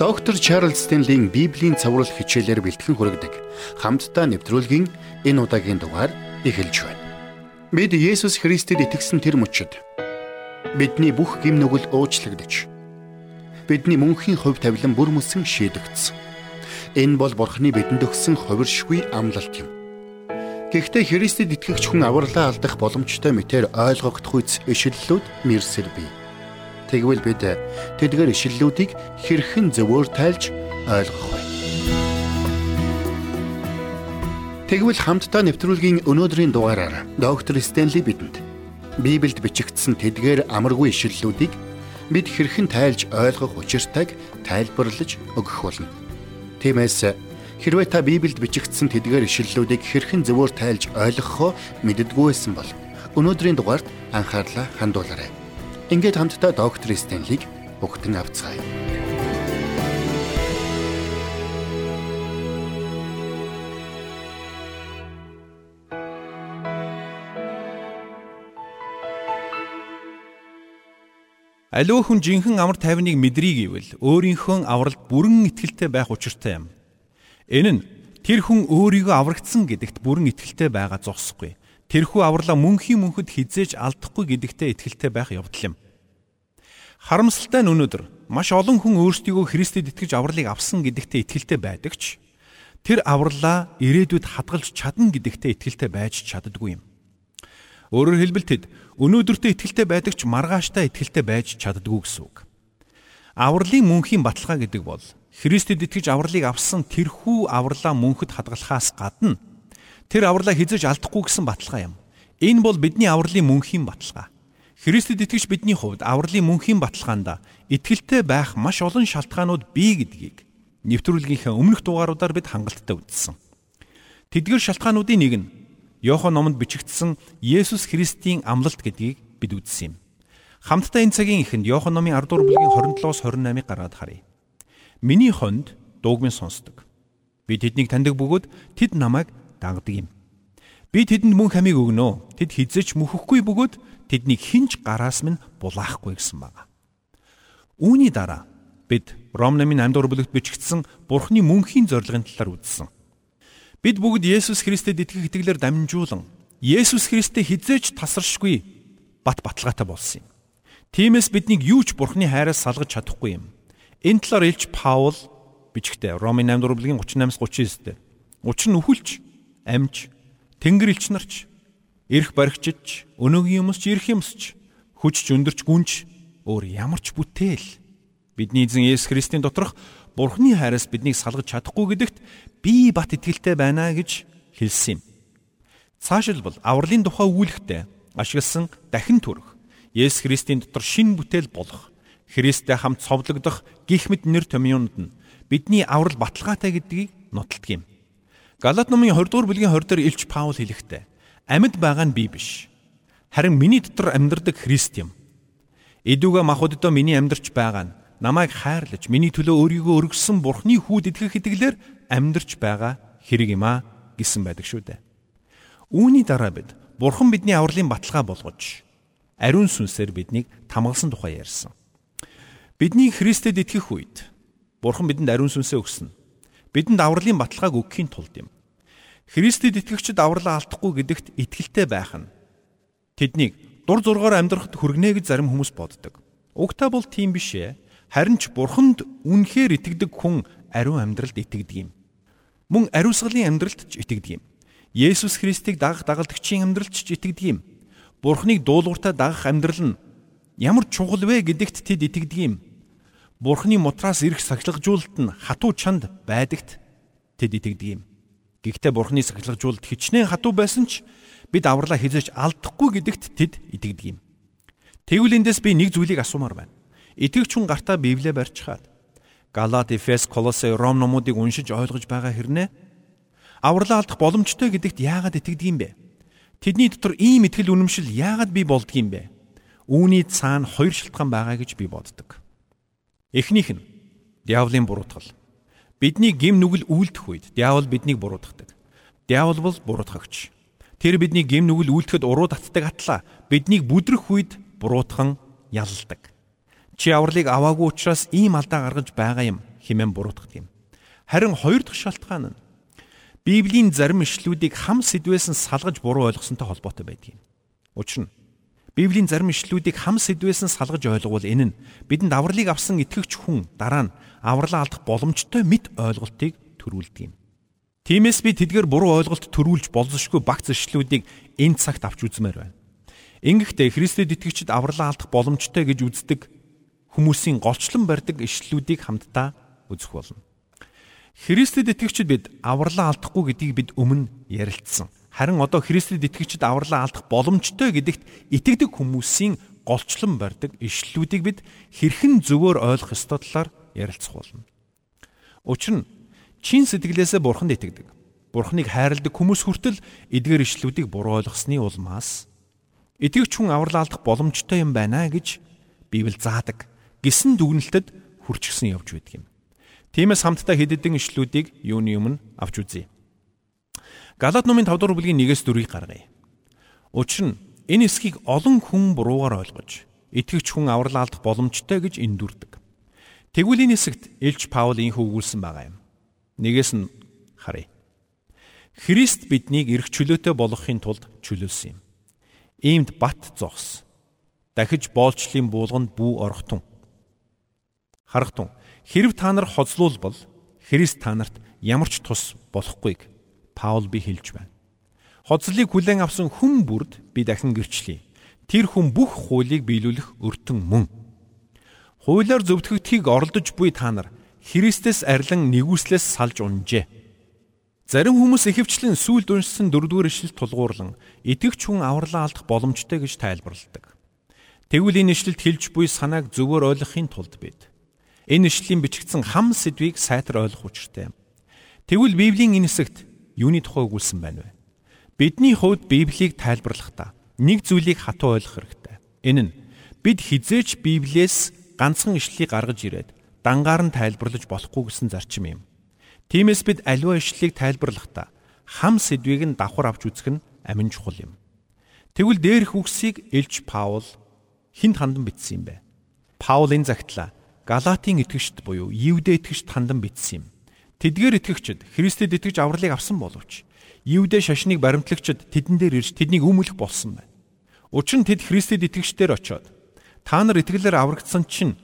Доктор Чарлз Стенлийн Библийн цаврал хичээлээр бэлтгэн хүргэдэг хамтдаа нэвтрүүлгийн энэ удаагийн дугаар эхэлж байна. Бид Есүс Христэд итгэсэн тэр мөчид бидний бүх гим нүгэл уучлагдаж бидний мөнхийн хувь тавилан бүр мөсөн шийдэгдсэн. Энэ бол Бурхны бидэнд өгсөн хувиршгүй амлалт юм. Гэхдээ Христэд итгэгч хүн авралаа алдах боломжтой мэтэр ойлгогдох үс ишлэлүүд мэрсэр бий. Тэгвэл бид тэдгээр ишлэлүүдийг хэрхэн зөвөөр тайлж ойлгох вэ? Тэгвэл хамтдаа нэвтрүүлгийн өнөөдрийн дугаараар доктор Стенли бидэнд Библиэд бичигдсэн тэдгээр амаргүй ишлэлүүдийг бид хэрхэн тайлж ойлгох учиртайг тайлбарлаж өгөх болно. Тиймээс хэрвээ та Библиэд бичигдсэн тэдгээр ишлэлүүдийг хэрхэн зөвөөр тайлж ойлгохоо мэддэггүй байсан бол өнөөдрийн дугаард анхаарлаа хандуулаарай. Ингээд хамтдаа доктор Стенлиг өгтөн авцгаая. Аливаа хүн жинхэнэ амар тайвныг мэдрий гэвэл өөрийнхөө авралд бүрэн итгэлтэй байх учиртай юм. Энэ нь тэр хүн өөрийгөө аврагдсан гэдэгт бүрэн итгэлтэй байгаа зогсохгүй. Тэрхүү авралаа мөнхийн мөнхөд хизээж алдахгүй гэдэгтээ итгэлтэй байх явдал юм. Харамсалтай нь өнөөдөр маш олон хүн өөрсдийгөө Христэд итгэж авралыг авсан гэдэгтээ итгэлтэй байдаг ч тэр авралаа ирээдүйд хадгалж чадна гэдэгтээ итгэлтэй байж чаддгүй юм. Өөрөөр хэлбэл тэд өнөөдөртөө итгэлтэй байдаг ч маргааштай итгэлтэй байж чаддгүй гэсэн үг. Авралын мөнхийн баталгаа гэдэг бол Христэд итгэж авралыг авсан тэрхүү авралаа мөнхөд хадгалахаас гадна Тэр авралаа хизэж алдахгүй гэсэн баталгаа юм. Энэ бол бидний авралын мөнхийн баталгаа. Христэд итгэж бидний хувьд авралын мөнхийн баталгаанд итгэлтэй байх маш олон шалтгаанууд бий гэдгийг нэвтрүүлгийнхээ өмнөх дугааруудаар бид хангалттай үзсэн. Тэдгээр шалтгаануудын нэг нь Иохан номонд бичигдсэн Есүс Христийн амлалт гэдгийг бид үзсэн юм. Хамтдаа энэ цагийн эхэнд Иохан номын 10 дугаар бүлгийн 27-оос 28-ыг гаргаад харъя. Миний хонд дууг минь сонсдог. Би тэднийг таньдаг бөгөөд тэд намайг дагдаг юм. Би тэдэнд мөн хамиг өгнө. Тэд хизэж мөхөхгүй бөгөөд тэднийг хинч гараас минь булаахгүй гэсэн байна. Үүний дараа бид Ром намын 8 дугаар бүлэгт бичигдсэн Бурхны мөнхийн зорилгын талаар үзсэн. Бид бүгд Есүс Христэд итгэх итгэлээр дамжуулан Есүс Христтэй хизээж тасаршгүй бат баталгаатай болсон юм. Тиймээс биднийг юу ч Бурхны хайраас салгаж чадахгүй юм. Энэ талаар Илч Паул бичгтээ Ромын 8 дугаар бүлгийн 38-аас 39-д. Учир нь үхэлч амж, тэнгэр элч нарч, эрх баригчч, өнөөгийн юмсч, ирэх юмсч, хүчч өндөрч гүнж өөр ямар ч бүтээл бидний эзэн Есүс Христийн доторх Бурхны хайраас биднийг салгаж чадахгүй гэдэгт би бат итгэлтэй байна гэж хэлсэн юм. Цаашилбал авралын тухай өгүүлэхдээ ашигласан дахин төрөх Есүс Христийн дотор шин бүтээл болох Христтэй хамт цовдлогдох гих мэд нэр томьёонд нь бидний аврал баталгаатай гэдгийг нотолдог юм. Галат номын 20 дугаар бүлгийн 20 дээр Илч Паул хэлэхдээ амьд байгаа нь би биш. Харин миний дотор амьдардаг Христ юм. Эдүгэ махбоддоо миний амьдарч байгаа нь намайг хайрлаж миний төлөө өөрийгөө өргөссөн Бурхны хүүд итгэх итгэлээр амьдарч байгаа хэрэг юм а гэсэн байдаг шүү дээ. Үүний дараа бид Бурхан бидний авралын баталгаа болгож ариун сүнсээр биднийг тамгалсан тухай ярьсан. Бидний Христэд итгэх үед Бурхан бидэнд ариун сүнсээ өгсөн бидэнд авралын баталгааг өгөхийн тулд юм. Христэд итгэгчид авралаа алдахгүй гэдэгт итгэлтэй байх нь тэднийг дур зургаар амьдрахад хүргэнэ гэж зарим хүмүүс боддог. Угтаа бол тийм биш ээ. Харин ч бурханд үнэхээр итгэдэг хүн ариун амьдралд итгэдэг юм. Мөн ариусгалын амьдралд ч итгэдэг юм. Есүс Христийг дагах дагалдагчийн амьдралд ч итгэдэг юм. Бурхныг дуулууртаа дагах амьдрал нь ямар чухал вэ гэдэгт тэд итгэдэг юм. Бурхны мутраас ирэх сахилгажуулалт нь хатуу чанд байдагт тэд итгэдэг юм. Гэхдээ Бурхны сахилгажуулалт хичнээн хатуу байсан ч бид авралаа хизэж алдахгүй гэдэгт тэд итгэдэг юм. Тэгвэл эндээс би нэг зүйлийг асуумаар байна. Итгэгч хүн гартаа Библиэ барьчихад Галат, Эфес, Колосе, Ром номуудыг уншиж ойлгож байгаа хэрнээ авралаа алдах боломжтой гэдэгт яагаад итгэдэг юм бэ? Тэдний дотор ийм итгэл үнэмшил яагаад бий болдгийм бэ? Үүний цаана хоёр шалтгаан байгаа гэж би боддог. Эхнийх нь диаволын буруутгал. Бидний гим нүгэл үйлдэх үед диавол биднийг буруутгадаг. Диавол бол буруутгагч. Тэр бидний гим нүгэл үйлдэхэд уруу татдаг атлаа биднийг бүдрэх үед буруутхан ялладаг. Чи авралыг аваагүй учраас ийм алдаа гаргаж байгаа юм. хэмээн буруутгад юм. Харин хоёр дахь шалтгаан нь Библийн зарим ишлүүдийг хам сэдвээс нь салгаж буруу ойлгосонтой холбоотой байдаг юм. Учир нь Библийн зарим ишлүүдийг хам сэдвээс нь салгаж ойлговол энэ нь бидэнд авралыг авсан итгэгч хүн дараа нь авралаа алдах боломжтой мэд ойлголтыг төрүүлдэг юм. Тиймээс би тэдгээр буруу ойлголт төрүүлж болзошгүй багц ишлүүдийг энэ цагт авч үзмээр байна. Ингэхдээ Христэд итгэгчид авралаа алдах боломжтой гэж үздэг хүмүүсийн голчлон барьдаг ишлүүдийг хамтдаа үзэх болно. Христэд итгэгчид бид авралаа алдахгүй гэдгийг бид өмнө ярилцсан. Харин одоо Христэд итгэгчид авралаа алдах боломжтой гэдэгт итгэдэг хүмүүсийн голчлон барьдаг ишлүүдийг бид хэрхэн зөвөөр ойлгох ёстой талаар ярилцах болно. Учир нь чин сэтгэлээсээ Бурханд итгэдэг. Бурханыг хайрладаг хүмүүс хүртэл эдгээр ишлүүдийг буруу ойлгосны улмаас итгэгч хүн авралаа алдах боломжтой юм байна гэж Библи заадаг гисэн дүгнэлтэд хүрчгсэн явж байдаг юм. Тиймээс хамтдаа хэд хэдэн ишлүүдийг юуны өмнө авч үзье. Галат номын 5 дугаар бүлгийн 1-ээс 4-ийг гаргая. Учир нь энэ эсхийг олон хүн буруугаар ойлгож итгэгч хүн аврал алдах боломжтой гэж эндүрдэг. Тэгвэл энэ хэсэгт Илч Паул инхүү өгүүлсэн байгаа юм. Нэгээс нь харъя. Христ биднийг эрх чөлөөтэй болгохын тулд чөлөөлсөн юм. Иймд бат зогс. Дахиж боолчлын буулганд бүү орохтун. Харахтун Хэрв та нар хоцлуулбал Христ та нарт ямар ч тус болохгүйг Паул би хэлж байна. Хоцлыг хүлээн авсан хүн бүрд би дахин гэрчлэе. Тэр хүн бүх хуулийг биелүүлэх өртөн мөн. Хуулиар зөвтгөгдөхийг оролдож буй та нар Христэс арилан нэгүслээс салж унжээ. Зарим хүмүүс ихэвчлэн сүлд уншсан дөрөвдүгээр ишлэлт тулгуурлан итгэвч хүн авралаа алдах боломжтой гэж тайлбарладаг. Тэгвэл энэ ишлэлт хэлж буй санааг зөвөр ойлгохын тулд бид Энэ ишлэлийн бичигдсэн хам сэдвийг сайтар ойлгох учиртай. Тэгвэл Библийн энэ хэсэгт юуны тухай өгүүлсэн байна вэ? Бидний хувьд Библийг тайлбарлахдаа нэг зүйлийг хатуу ойлгох хэрэгтэй. Энэ нь бид хизээч Библиэс ганцхан ишлэлийг гаргаж ирээд дангаар нь тайлбарлаж болохгүй гэсэн зарчим юм. Тиймээс бид аливаа ишлэлийг тайлбарлахдаа хам сэдвийг нь давхар авч үзэх нь амин чухал юм. Тэгвэл дээрх үгсийг Илж Паул хинт хандан бичсэн юм бэ? Паул энэ загтлаа Галатийн итгэгчд буюу Евдэ итгэгчд хандан бичсэн юм. Тэдгээр итгэгчд Христэд итгэж авралыг авсан боловч Евдэ шашныг баримтлагчид тэдэн дээр ирж тэднийг өмөлөх болсон байна. Учир нь тэд Христэд итгэгчдэр очоод та нар итгэлээр аврагдсан чинь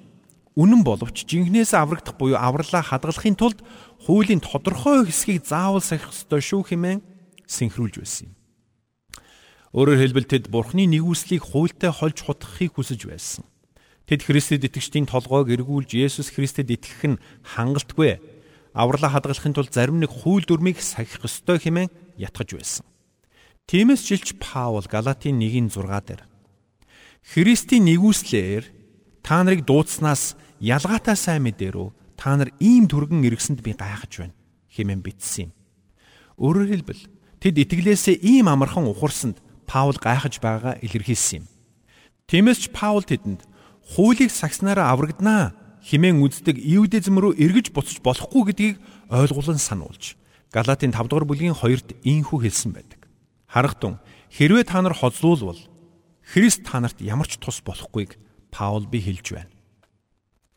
үнэн боловч жинхнээс аврагдах буюу авралаа хадгалахын тулд хуулийн тодорхой хэсгийг заавал сахих ёстой шүү хэмээн синхруулж байсан юм. Өөрөөр хэлбэл тэд Бурхны нэгүслийг хуультай холж хутгахыг хүсэж байсан. Тэд Христэд итгэжтийн толгойг эргүүлж Есүс Христэд итгэх нь хангалтгүй. Авралаа хадгалахын тулд зарим нэг хууль дүрмийг сахих ёстой хэмээн ятгах байсан. Тиймээс жилч Паул Галатийн 1-ийн 6 дээр Христийн нэгүслэр та нарыг дуудснаас ялгаатай сайн мэдэрүү та нар ийм түргэн иргэсэнд би гайхаж байна хэмээн бичсэн юм. Өөрөөр хэлбэл тэд итгэлээсээ ийм амархан ухарсанд Паул гайхаж байгаагаа илэрхийлсэн юм. Тиймээс ч Паул тэдэнд хуулийг сагснараа аврагданаа химэн үздэг иудизм рүү эргэж буцаж болохгүй гэдгийг ойлгуулан сануулж Галатийн 5 дугаар бүлгийн 2-т ийхүү хэлсэн байдаг. Харахтун хэрвээ та нар хоцлуулвал Христ та нарт ямар ч тус болохгүйг Паул би хэлж байна.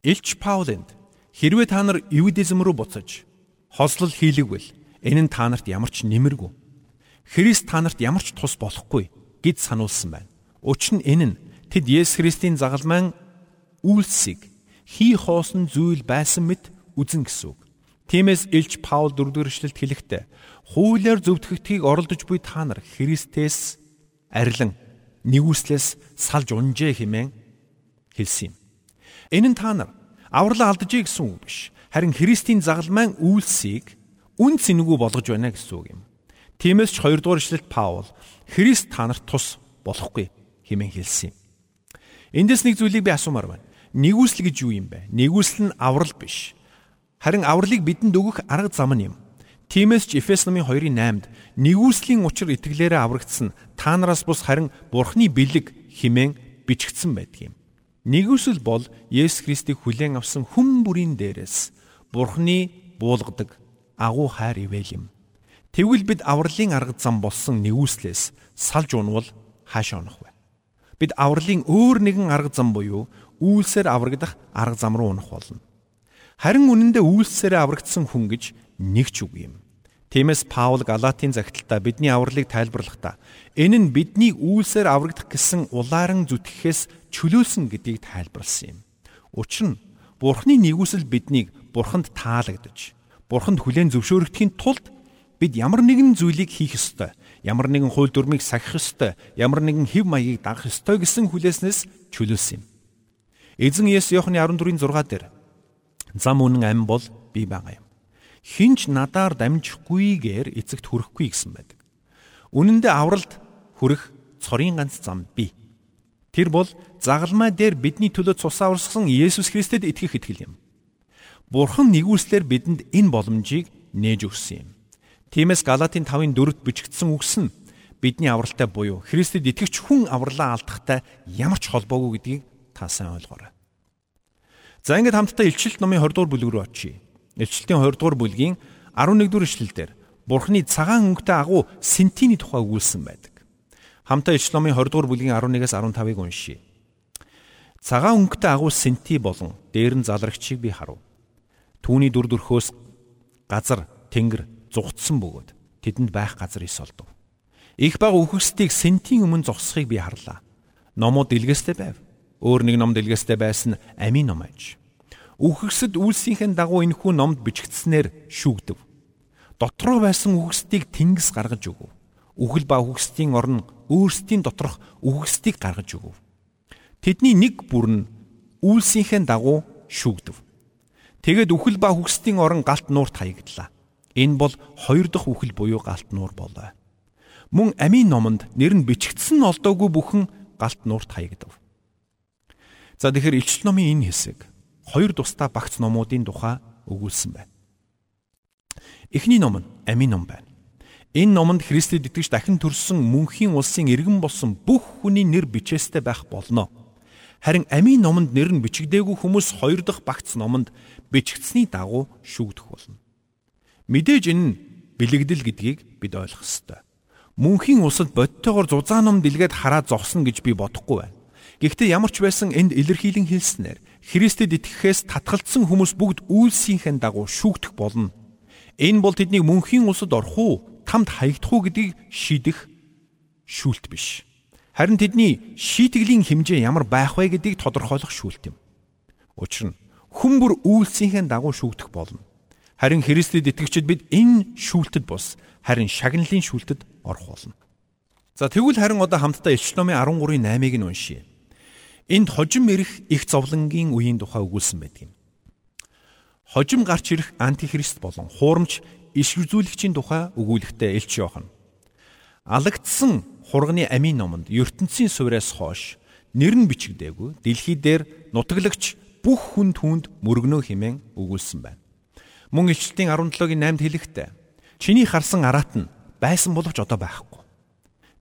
Илч Паулэнд хэрвээ та нар иудизм рүү буцаж хослол хийлэгвэл энэ нь та нарт ямар ч нэмэргүй. Христ та нарт ямар ч тус болохгүй гэд сануулсан байна. Учир нь энэ нь Тэд Есүс Христийн загалмайн үйлсийг хий хоосон зүйл байсан мэт үзэн гэсэн үг. Тиймээс Илч Паул дөрөвдүгээр эшлэлд хэлэхдээ хуулиар зөвтгөгдөхийг оролдож буй та нар Христээс арилан нэгүслээс салж унжээ хэмээн хэлсэн юм. Энэ нь та нар авралаа алдажээ гэсэн үг биш. Харин Христийн загалмайн үйлсийг үн цэнэгүй болгож байна гэсэн үг юм. Тиймээс ч 2 дугаар эшлэлд Паул Христ та нарт тус болохгүй хэмээн хэлсэн юм. Эндээс нэг зүйлийг би асуумаар байна. Нэгүсэл гэж юу юм бэ? Нэгүсэл нь аврал биш. Харин авралыг бидэнд өгөх арга зам нь юм. Тиймээс ч Эфес номын 2-ын 8-д нэгүслийн учир итгэлээрээ аврагдсан та нараас бус харин Бурхны бэлэг химэн бичигдсэн байдаг юм. Нэгүсэл бол Есүс Христийг хүлээн авсан хүн бүрийн дээрээс Бурхны буулгадаг агуу хайр ивэл юм. Тэгвэл бид авралын арга зам болсон нэгүслээс салж унвал хаашаа унах вэ? бид авралын өөр нэгэн арга зам буюу үйлсээр аврагдах арга зам руу унах болно. Харин үнэндээ үйлсээрээ аврагдсан хүн гэж нэг ч үг юм. Тиймээс Паул Галатийн загталтаа бидний авралыг тайлбарлахдаа энэ нь биднийг үйлсээр аврагдах гэсэн улааран зүтгэхээс чөлөөлсөн гэдгийг тайлбарлсан юм. Учир нь Бурхны нэгүсэл биднийг Бурханд таалагдж, Бурханд хүлээн зөвшөөрөгдөхийн тулд бид ямар нэгэн зүйлийг хийх ёстой, ямар нэгэн хууль дүрмийг сахих ёстой, ямар нэгэн хэв маягийг дагах ёстой гэсэн хүлээснээс чөлөөлсөн юм. Эзэн Есүс Иохны 14-ийн 6 дээр Зам үнэн ам бол би байгаа юм. Хинч надаар дамжихгүйгээр эцэгт хүрэхгүй гэсэн байдаг. Үнэн дээр авралт хүрэх цорын ганц зам би. Тэр бол загалмай дээр бидний төлөө цусаа урсгасан Есүс Христэд итгэх итгэл юм. Бурхан нэгүслэр бидэнд энэ боломжийг нээж өгсөн юм. Тиймээс Галатын 5-ын 4-т бичигдсэн үгс нь бидний авралтай буюу Христэд итгэгч хүн авралаа алдахтай ямар ч холбоогүй гэдгийг та сайн ойлгоорой. За ингээд хамтдаа илчилт номын 20 дугаар бүлэг рүү очие. Илчилтийн 20 дугаар бүлгийн 11 дугаар ишлэлдэр Бурхны цагаан өнгөтэй агуу сентиний тухай өгүүлсэн байдаг. Хамтдаа илчилт номын 20 дугаар бүлгийн 11-ээс 15-ыг уншийе. Цагаан өнгөтэй агуу сенти болон дээр нь залрагчийг би харав. Түүний дүр төрхөөс газар, тэнгэр зугтсан бөгөөд тэдэнд байх газар ис олдов. Их баг үхсдийг сентийн өмнө зогсохыг би харлаа. Номууд дэлгэстэй байв. Өөр нэг ном дэлгэстэй байсан амийн ном аж. Үхгсэд үйлсийнхэн дагуу энэхүү номд бичигдснээр шүүгдэв. Дотроо байсан үхгсдийг тэнгис гаргаж өгөв. Үхэл ба үхгсдийн орн өөрсдийн доторх үхгсдийг гаргаж өгөв. Тэдний нэг бүр нь үйлсийнхэн дагуу шүүгдэв. Тэгэд үхэл ба үхгсдийн орн галт нуурт хаягдлаа. Энэ бол хоёр дахь үхэл буюу галт нуур болоо. Мөн амийн номонд нэр нь бичигдсэн олдоогүй бүхэн галт нуурт хаягдав. За тэгэхээр илчил номын энэ хэсэг хоёр тусдаа багц номуудын тухай өгүүлсэн байна. Эхний ном нь Амийн ном байна. Энэ номонд Христэд итгэж дахин төрсөн мөнхийн улсын иргэн болсон бүх хүний нэр бичээстэй байх болно. Харин Амийн номонд нэр нь бичигдээгүй хүмүүс хоёр дахь багц номонд бичигдсэний дагуу шүүгдэх болно. Мэдээж энэ нь бэлэгдэл гэдгийг бид ойлгох ёстой. Мөнхийн улсад бодтойгоор зузаан ном дэлгээд хараад зогсно гэж би бодохгүй байна. Гэхдээ ямар ч байсан энд илэрхийлэн хэлснээр Христэд итгэхээс татгалцсан хүмүүс бүгд үйлсийнхэн дагуу шүүгдэх болно. Энэ бол тэднийг мөнхийн улсад орох уу, тамд хаягдах уу гэдгийг шийдэх шүүлт биш. Харин тэдний шийтгэлийн хэмжээ ямар байх вэ гэдгийг тодорхойлох шүүлт юм. Учир нь хүн бүр үйлсийнхэн дагуу шүүгдэх болно. Харин Христэд итгэгчид бид энэ шүүлтэд бус харин шагналын шүүлтэд орох болно. За тэгвэл харин одоо хамтдаа Илч номын 13-ийн 8-ыг нь уншийе. Энд хожим ирэх их зовлонгийн үеийн тухай өгүүлсэн байдаг юм. Хожим гарч ирэх антихрист болон хуурамч иш үзүүлэгчийн тухай өгүүлэхдээ Элч Иохан. Алагдсан хурганы амийн номонд ертөнцийн суураас хойш нэр нь бичигдээгүй дэлхий дээр нутаглагч бүх хүн түүнд мөргөнөө хэмээн өгүүлсэн байна. Мөн Илчлэлтийн 17-гийн 8-д хэлэхдээ чиний харсан араат нь байсан боловч одоо байхгүй.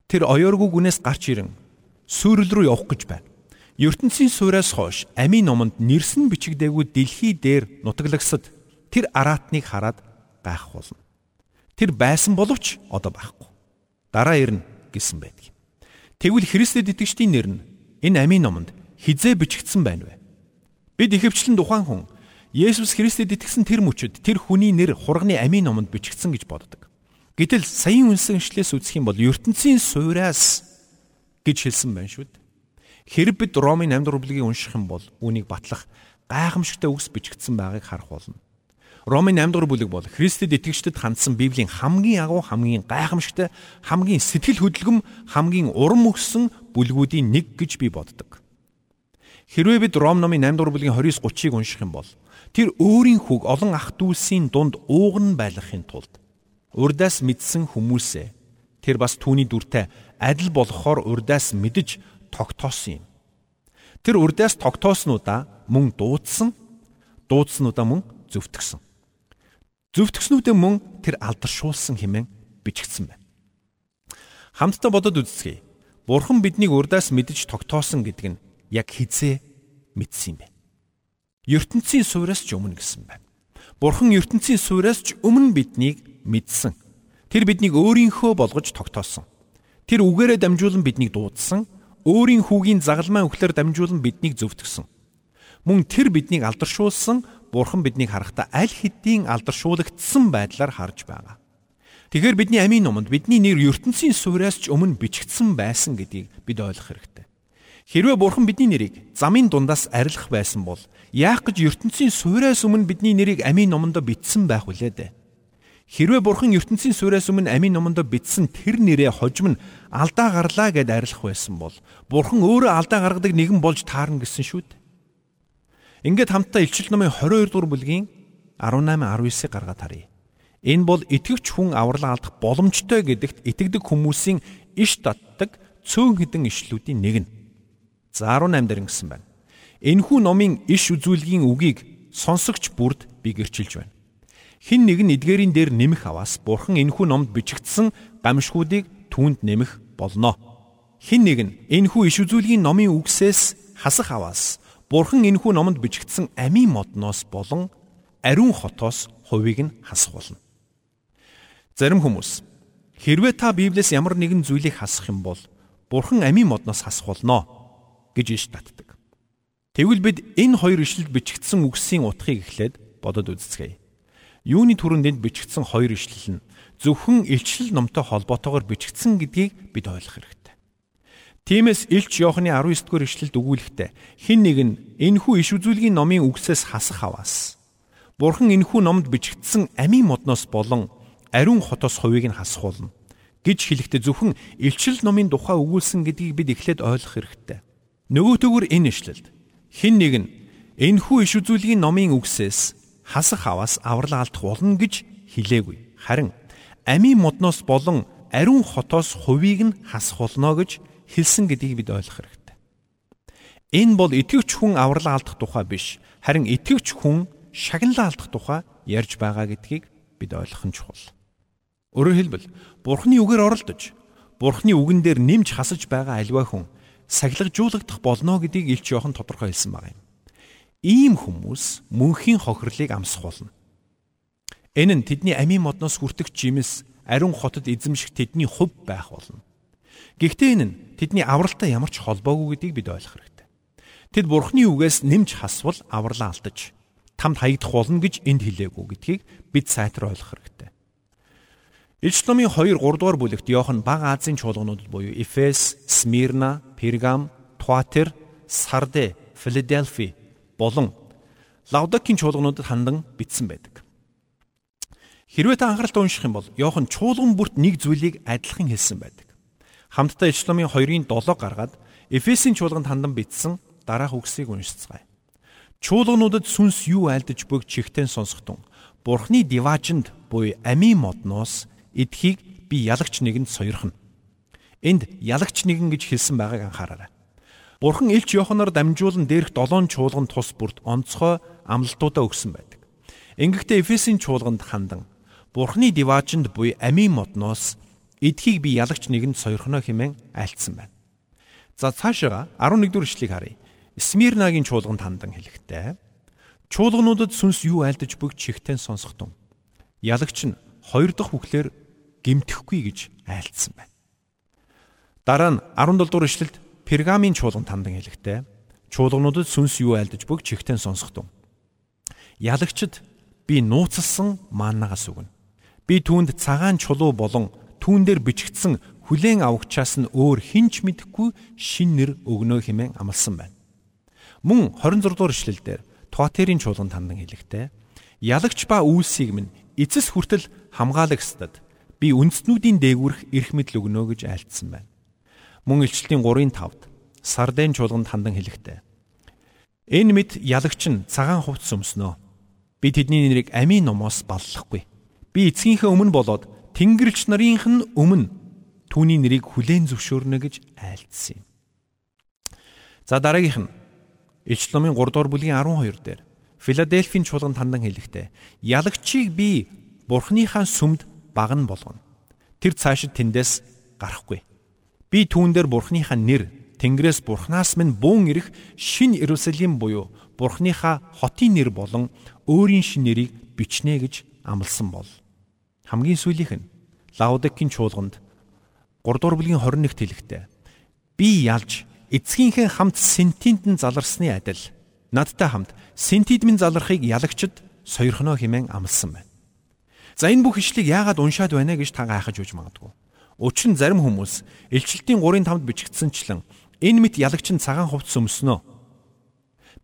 Тэр оёоргүй гүнээс гарч ирэн сүрэл рүү явах гэж байна ертөнцийн суураас хойш амийн номонд нэрсэн бичигдээгүй дэлхий дээр нутаглагсад тэр араатныг хараад гайх болно. Тэр байсан боловч одоо байхгүй. Дараа ирнэ гэсэн байдаг. Тэгвэл Христэд итгэжтийн нэр нь энэ амийн номонд хизээ бичигдсэн байна вэ? Бид ихэвчлэн тухайн хүн Есүс Христэд итгэсэн тэр мөчөд тэр хүний нэр хурганы амийн номонд бичигдсэн гэж боддог. Гэтэл саяын үнсэншлээс үзэх юм бол ертөнцийн суураас гэж хэлсэн байна шүү дээ. Хэрэг бид Ромын 8 дугаар бүлгийг унших юм бол үүнийг батлах гайхамшигтай үгс бичигдсэн байгааг харах болно. Ромын 8 дугаар бүлэг бол Христэд итгэгчдэд хандсан Библийн хамгийн агуу хамгийн гайхамшигтай хамгийн сэтгэл хөдлөм хамгийн урам өгсөн бүлгүүдийн нэг гэж би боддог. Хэрвээ бид Ром номын 8 дугаар бүлгийн 29-30-ыг унших юм бол тэр өөрийн хүүг олон ах дүүсийн дунд ууган байлгахын тулд урдаас мэдсэн хүмүүсээ тэр бас түүний дүртэй адил болохоор урдаас мэдж тогтоосон юм. Тэр урдаас тогтооснуудаа мөн дуудсан, дуудснуудаа мөн зөвтгсөн. Зөвтгснүүдээ мөн тэр алдаршуулсан хэмээн бичигдсэн байна. Хамтдаа бодод үзье. Бурхан биднийг урдаас мэдж тогтоосон гэдэг нь яг хизээ мэдсэн юм бэ. ертөнцийн суураас ч өмнө гэсэн байна. Бурхан ертөнцийн суураас ч өмнө биднийг мэдсэн. Тэр биднийг өөрийнхөө болгож тогтоосон. Тэр үгээрээ дамжуулан биднийг дуудсан өөрийн хүүгийн загалмай өглөөр дамжуулан биднийг зөвтгсөн. Мөн тэр биднийг алдаршуулсан Бурхан биднийг харахтаа аль хэдийн алдаршуулгдсан байдлаар харж байгаа. Тэгэхээр бидний амийн номонд бидний нэр ертөнцийн суураас ч өмнө бичигдсэн байсан гэдгийг бид ойлгох хэрэгтэй. Хэрвээ Бурхан бидний нэрийг замын дундаас арилгах байсан бол яах гэж ертөнцийн суураас өмнө бидний нэрийг амийн номонд бичсэн байх вүлээ дээ. Хэрвээ Бурхан ертөнцийн суураас өмнө амийн номонд бичсэн тэр нэрээ хожим нь алдаа гарлаа гэд арилах байсан бол Бурхан өөрөө алдаа гаргадаг нэгэн болж таарна гэсэн шүү дээ. Ингээд хамтдаа Илчил номын 22 дугаар бүлгийн 18 19-ыг гаргаад харъя. Энэ бол итгэвч хүн аврал алдах боломжтой гэдэгт итгэдэг хүмүүсийн иш татдаг цөөн хідэн ишлүүдийн нэг нь. За 18 дээр ингэсэн байна. Энэхүү номын иш үзүүлгийн үгийг сонсогч бүрд би гэрчилж байна хин нэг нь эдгээрийн дээр нэмэх аваас бурхан энэхүү номд бичигдсэн гамшгуудыг түүнд нэмэх болно. Хин нэг нь энэхүү иш үзүүлгийн номын үгсээс хасах аваас бурхан энэхүү номонд бичигдсэн амийн модноос болон ариун хотоос хувийг нь хасах болно. Зарим хүмүүс хэрвээ та Библиэс ямар нэгэн зүйлийг хасах юм бол бурхан амийн модноос хасах болно гэж иш татдаг. Тэгвэл бид энэ хоёр ишлэлд бичигдсэн үгсийн утгыг эхлээд бодод үзцгээе. Юуны түрүүнд энд бичигдсэн хоёр ишлэл нь зөвхөн илчлэл номтой холбоотойгоор бичигдсэн гэдгийг бид ойлгох хэрэгтэй. Тиймээс Илч Иохны 19 дугаар ишлэлд өгүүлэхдээ хин нэг нь энэхүү иш үзүүлгийн номын үгсээс хасах аваас Бурхан энэхүү номд бичигдсэн амийн модноос болон ариун хотоос хувийг нь хасах болно гэж хэлэхдээ зөвхөн илчлэл номын тухай өгүүлсэн гэдгийг бид эхлээд ойлгох хэрэгтэй. Нөгөө төгөр энэ ишлэлд хин нэг нь энэхүү иш үзүүлгийн номын үгсээс хасах аваас аврал алдах болно гэж хэлээгүй. Харин амийн модноос болон ариун хотоос хувийг нь хасах болно гэж хэлсэн гэдгийг бид ойлгох хэрэгтэй. Энэ бол итгэвч хүн аврал алдах тухай биш, харин итгэвч хүн шагналаа алдах тухай ярьж байгаа гэдгийг бид ойлгох нь чухал. Өөрөөр хэлбэл Бурхны үгээр оролдож, Бурхны үгэн дээр нэмж хасаж байгаа альва хүн сахилгажуулагдах болно гэдгийг Илч Иохан тодорхой хэлсэн байна. Ийм хүмүүс мөнхийн хохирлыг амсах болно. Энэ нь тэдний амийн модноос хүртэх жимс ариун хотод эзэмших тэдний хувь байх болно. Гэхдээ энэ нь тэдний авралтай ямар ч холбоогүй гэдгийг бид ойлгох хэрэгтэй. Тэд бурхны үгээс нэмж хасвал авралаа алдаж тамд хаягдах болно гэж энд хэлээгүй гэдгийг бид сайтар ойлгох хэрэгтэй. Ичломын 2 3 дугаар бүлэгт Иохан Бага Азийн чуулгануудад буюу Эфес, Смирна, Пергам, Туатер, Сарде, Филадельфи болон Лавдакийн чуулгануудад хандан бичсэн байдаг. Хэрвээ та анхааралтай унших юм бол Иохан чуулган бүрт нэг зүйлийг адилхан хэлсэн байдаг. Хамтдаа Ичломын 2-ын 7 гаргаад Эфесийн чуулганд хандан бичсэн дараах үгсийг уншицгаая. Чуулгануудад сүнс юу айлдаж бүг чихтэн сонсохтун. Бурхны диваажинд буй амийн модноос эдхийг би ялагч нэгэнд сойрхно. Энд ялагч нэгэн гэж хэлсэн байгааг анхаараарай. Бурхан Илч Йоханоор дамжуулан дээрх долоон чуулган тус бүрт онцгой амлалтуудаа өгсөн байдаг. Ингэхдээ Эфесийн чуулганд хандан Бурханы диваажинд буй амийн модноос эдхийг би ялагч нэгэнд сойрхоно хэмээн айлцсан байна. За цаашаа 11 дугаар ишлэгийг харъя. Смирнагийн чуулганд хандан хэлэхдээ чуулгануудад сүнс юу айлдаж бүг чихтэн сонсохтун. Ялагч нь хоёр дахь бүхлээр гимтэхгүй гэж айлцсан байна. Дараа нь 17 дугаар ишлэлд Пергамын чуулган тандан хэлэхдээ чуулгануудад сүнс юу айлдаж бүг чихтэн сонсохтун. Ялагчд би нууцлсан маанагаас өгнө. Би түүнд цагаан чулуу болон түүн дээр бичигдсэн хүлээн авагчаас нь өөр хинч мэдэхгүй шин нэр өгнө хэмээн амласан байна. Мөн 26 дугаар ишлэлдэр Туатерийн чуулган тандан хэлэхдээ ялагч ба үйлсийг минь эцэс хүртэл хамгаалагсдад би үндэстнүүдийн дээгүрх эрх мэдл өгнө гэж айлтсан байна. Мөн илчлэлийн 3-ын 5-д Сарден чуулганд хандан хэлэхдээ Энэ мэд ялагч нь цагаан хувцс өмснөө. Би тэдний нэрийг амийн номоос баллахгүй. Би эцгийнхээ өмнө болоод Тэнгэрлэгч нарынх нь өмнө түүний нэрийг хүлээн зөвшөөрнө гэж айлдсан юм. За дараагийнх нь Илч номын 3 дугаар бүлгийн 12 дээр Филадельфийн чуулганд хандан хэлэхдээ ялагчийг би Бурхныхаа сүмд багна болгоно. Тэр цаашид тэндээс гарахгүй. Би түүн дээр Бурхныхаа нэр Тэнгэрээс Бурханаас минь буун ирэх шин Иерусалим буюу Бурхныхаа хотын нэр болон өөрийн шин нэрийг бичнэ гэж амласан бол хамгийн сүүлийнх нь Лаудикийн чуулганд 3 дугаар бүлгийн 21-т хэлэхдээ би ялж эцгийнхээ хамт сентинтэн заларсны адил надтай хамт синтидмын залрахыг ялагчд сойрхоно хэмээн амласан байна. За энэ бүх ишлийг яагаад уншаад байна гэж та гайхаж үж магадгүй. Учир нь зарим хүмүүс элчилтийн 3-5-д бичигдсэнчлэн энэ мэт ялагч нь цагаан хувцс өмснөө.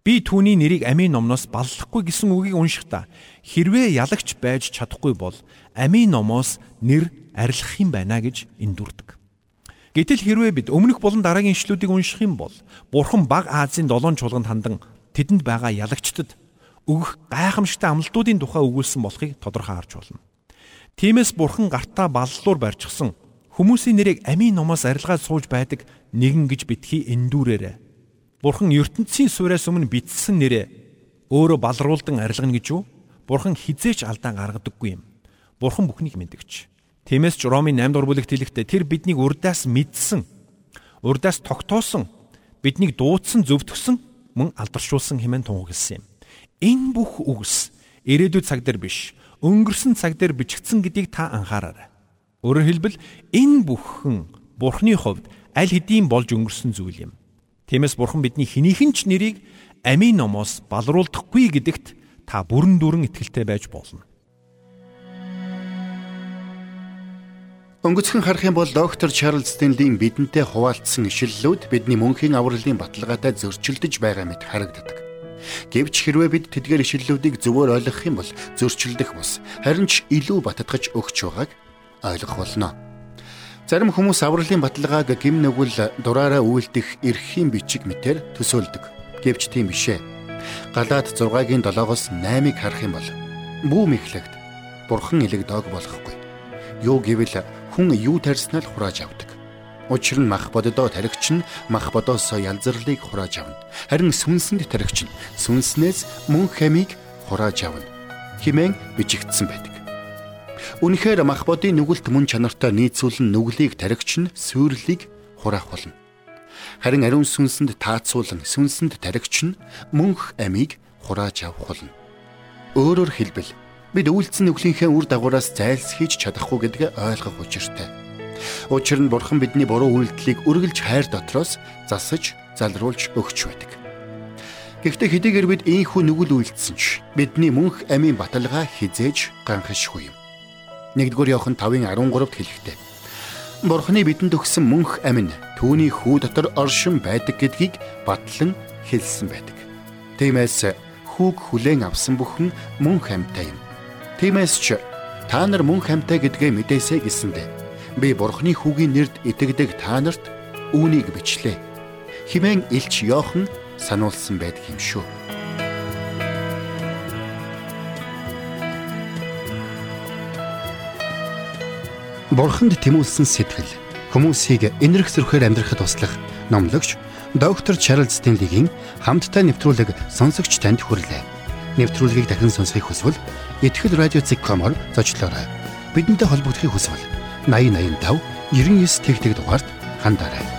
Би түүний нэрийг амийн номноос баллахгүй гэсэн үгийг уншихдаа хэрвээ ялагч байж чадахгүй бол амийн номоос нэр арилгах юм байна гэж эндүрдэг. Гэтэл хэрвээ бид өмнөх болон дараагийн ишлүүдийг унших юм бол Бурхан Баг Азийн долоон чуулганд хандан тэдэнд байгаа ялагчдад өгөх гайхамшигтай амлалтуудын тухай өгүүлсэн болохыг тодорхой харж болно. Тиймээс Бурхан гартаа баллуур барьчихсан хүмүүсийн нэрийг амийн номоос арилгаад сууж байдаг нэгэн гэж битгий эндүүрээрэ. Бурхан ертөнцийн суурьаас өмнө бичсэн нэрээ өөрөө балруулдан арилгана гэж юу? Бурхан хизээч алдаа гаргадаггүй юм. Бурхан бүхнийг мэдгч. Тиймээс ч Ромын 8 дугаар бүлэгт хэлэхдээ тэр биднийг урдаас мэдсэн, урдаас тогтоосон, биднийг дуудсан, зөвтгсөн, мөн алдаршуулсан хэмээн тунхагласан юм. Энэ бүх үгс ирээдүйд цаг дээр биш, өнгөрсөн цаг дээр бичигдсэн гэдгийг та анхаараарай. Өөрөөр хэлбэл энэ бүхэн Бурхны хувьд аль хэдийн болж өнгөрсөн зүйл юм. Тиймээс Бурхан бидний хэнийхэн ч нэрийг амийн номоос балруулдахгүй гэдэгт та бүрэн дүүрэн итгэлтэй байж болно. Өнгөцхөн харах юм бол доктор Чарлз Стенлийн бидэнтэй хуваалцсан ишлэлүүд бидний мөнхийн авралын баталгаатай зөрчилдөж байгаа мэт харагддаг. Гэвч хэрвээ бид тэдгээр ишлэлүүдийг зөвөр ойлгох юм бол зөрчилдөх бус харин ч илүү баттгаж өгч байгааг ойлгох болно. Зарим хүмүүс авралын баталгааг гим нүгэл дураараа үйлдэх эрхийн бичиг мэтэр төсөөлдөг. Гэвч тийм бишээ. Галаад 6-гийн 7-оос 8-ыг харах юм бол бүү мэхлэгд бурхан элэг дог болохгүй. Юу гэвэл хүн юу тарьснаа л хурааж авдаг. Учир нь мах боддоо таригч нь мах бодоос янзрлыг хурааж авна. Харин сүнсэнд таригч нь сүнснээс мөн хамийг хурааж авна. Химэн бичигдсэн байдаг. Үнэхээр мах бодын нүгэлт мөн чанартай нийцүүлэн нүглийг таригч нь сүрлийг хураах болно. Харин ариун сүнсэнд таацуулан сүнсэнд таригч нь мөнх амийг хурааж авах болно. Өөрөөр хэлбэл бид үйлцэн нүглийнхээ үр дагавраас зайлсхийж чадахгүй гэдгээ ойлгох учиртай. Учир нь Бурхан бидний буруу үйлдэлийг үргэлж хайр дотроос засаж залруулж өгч байдаг. Гэхдээ хэдийгээр бид ийхүү нүгэл үйлдсэн ч бидний мөнх амийн баталгаа хизээж ганхшгүй юм. 1-р Иохан 5:13-д хэлэхдээ Бурханы бидэнд өгсөн мөнх амин түүний хүү дотор оршин байдаг гэдгийг батлан хэлсэн байдаг. Тиймээс хүүг хүлээн авсан бүхэн мөнх амьтаа юм. Тиймээс ч та нар мөн хамтаа гэдгээ мэдээсэй гэсэндэ би бурхны хүүгийн нэрд итгэдэг та нарт үүнийг бичлээ. Химэн илч Йохан сануулсан байдаг юм шүү. Бурханд тэмүүлсэн сэтгэл хүмүүсийг энэрх зөрхөөр амьдрахад туслах номлогч доктор Чарлз Стенлигийн хамттай нэвтрүүлэг сонсогч танд хүрлээ. Нэвтрүүлгийг дахин сонсохыг хүсвэл ихтгэл радиоцик.com-оор зочлоорой. Бидэнтэй холбогдохыг хүсвэл 8085 99 тэгтэг дугаард хандаарай.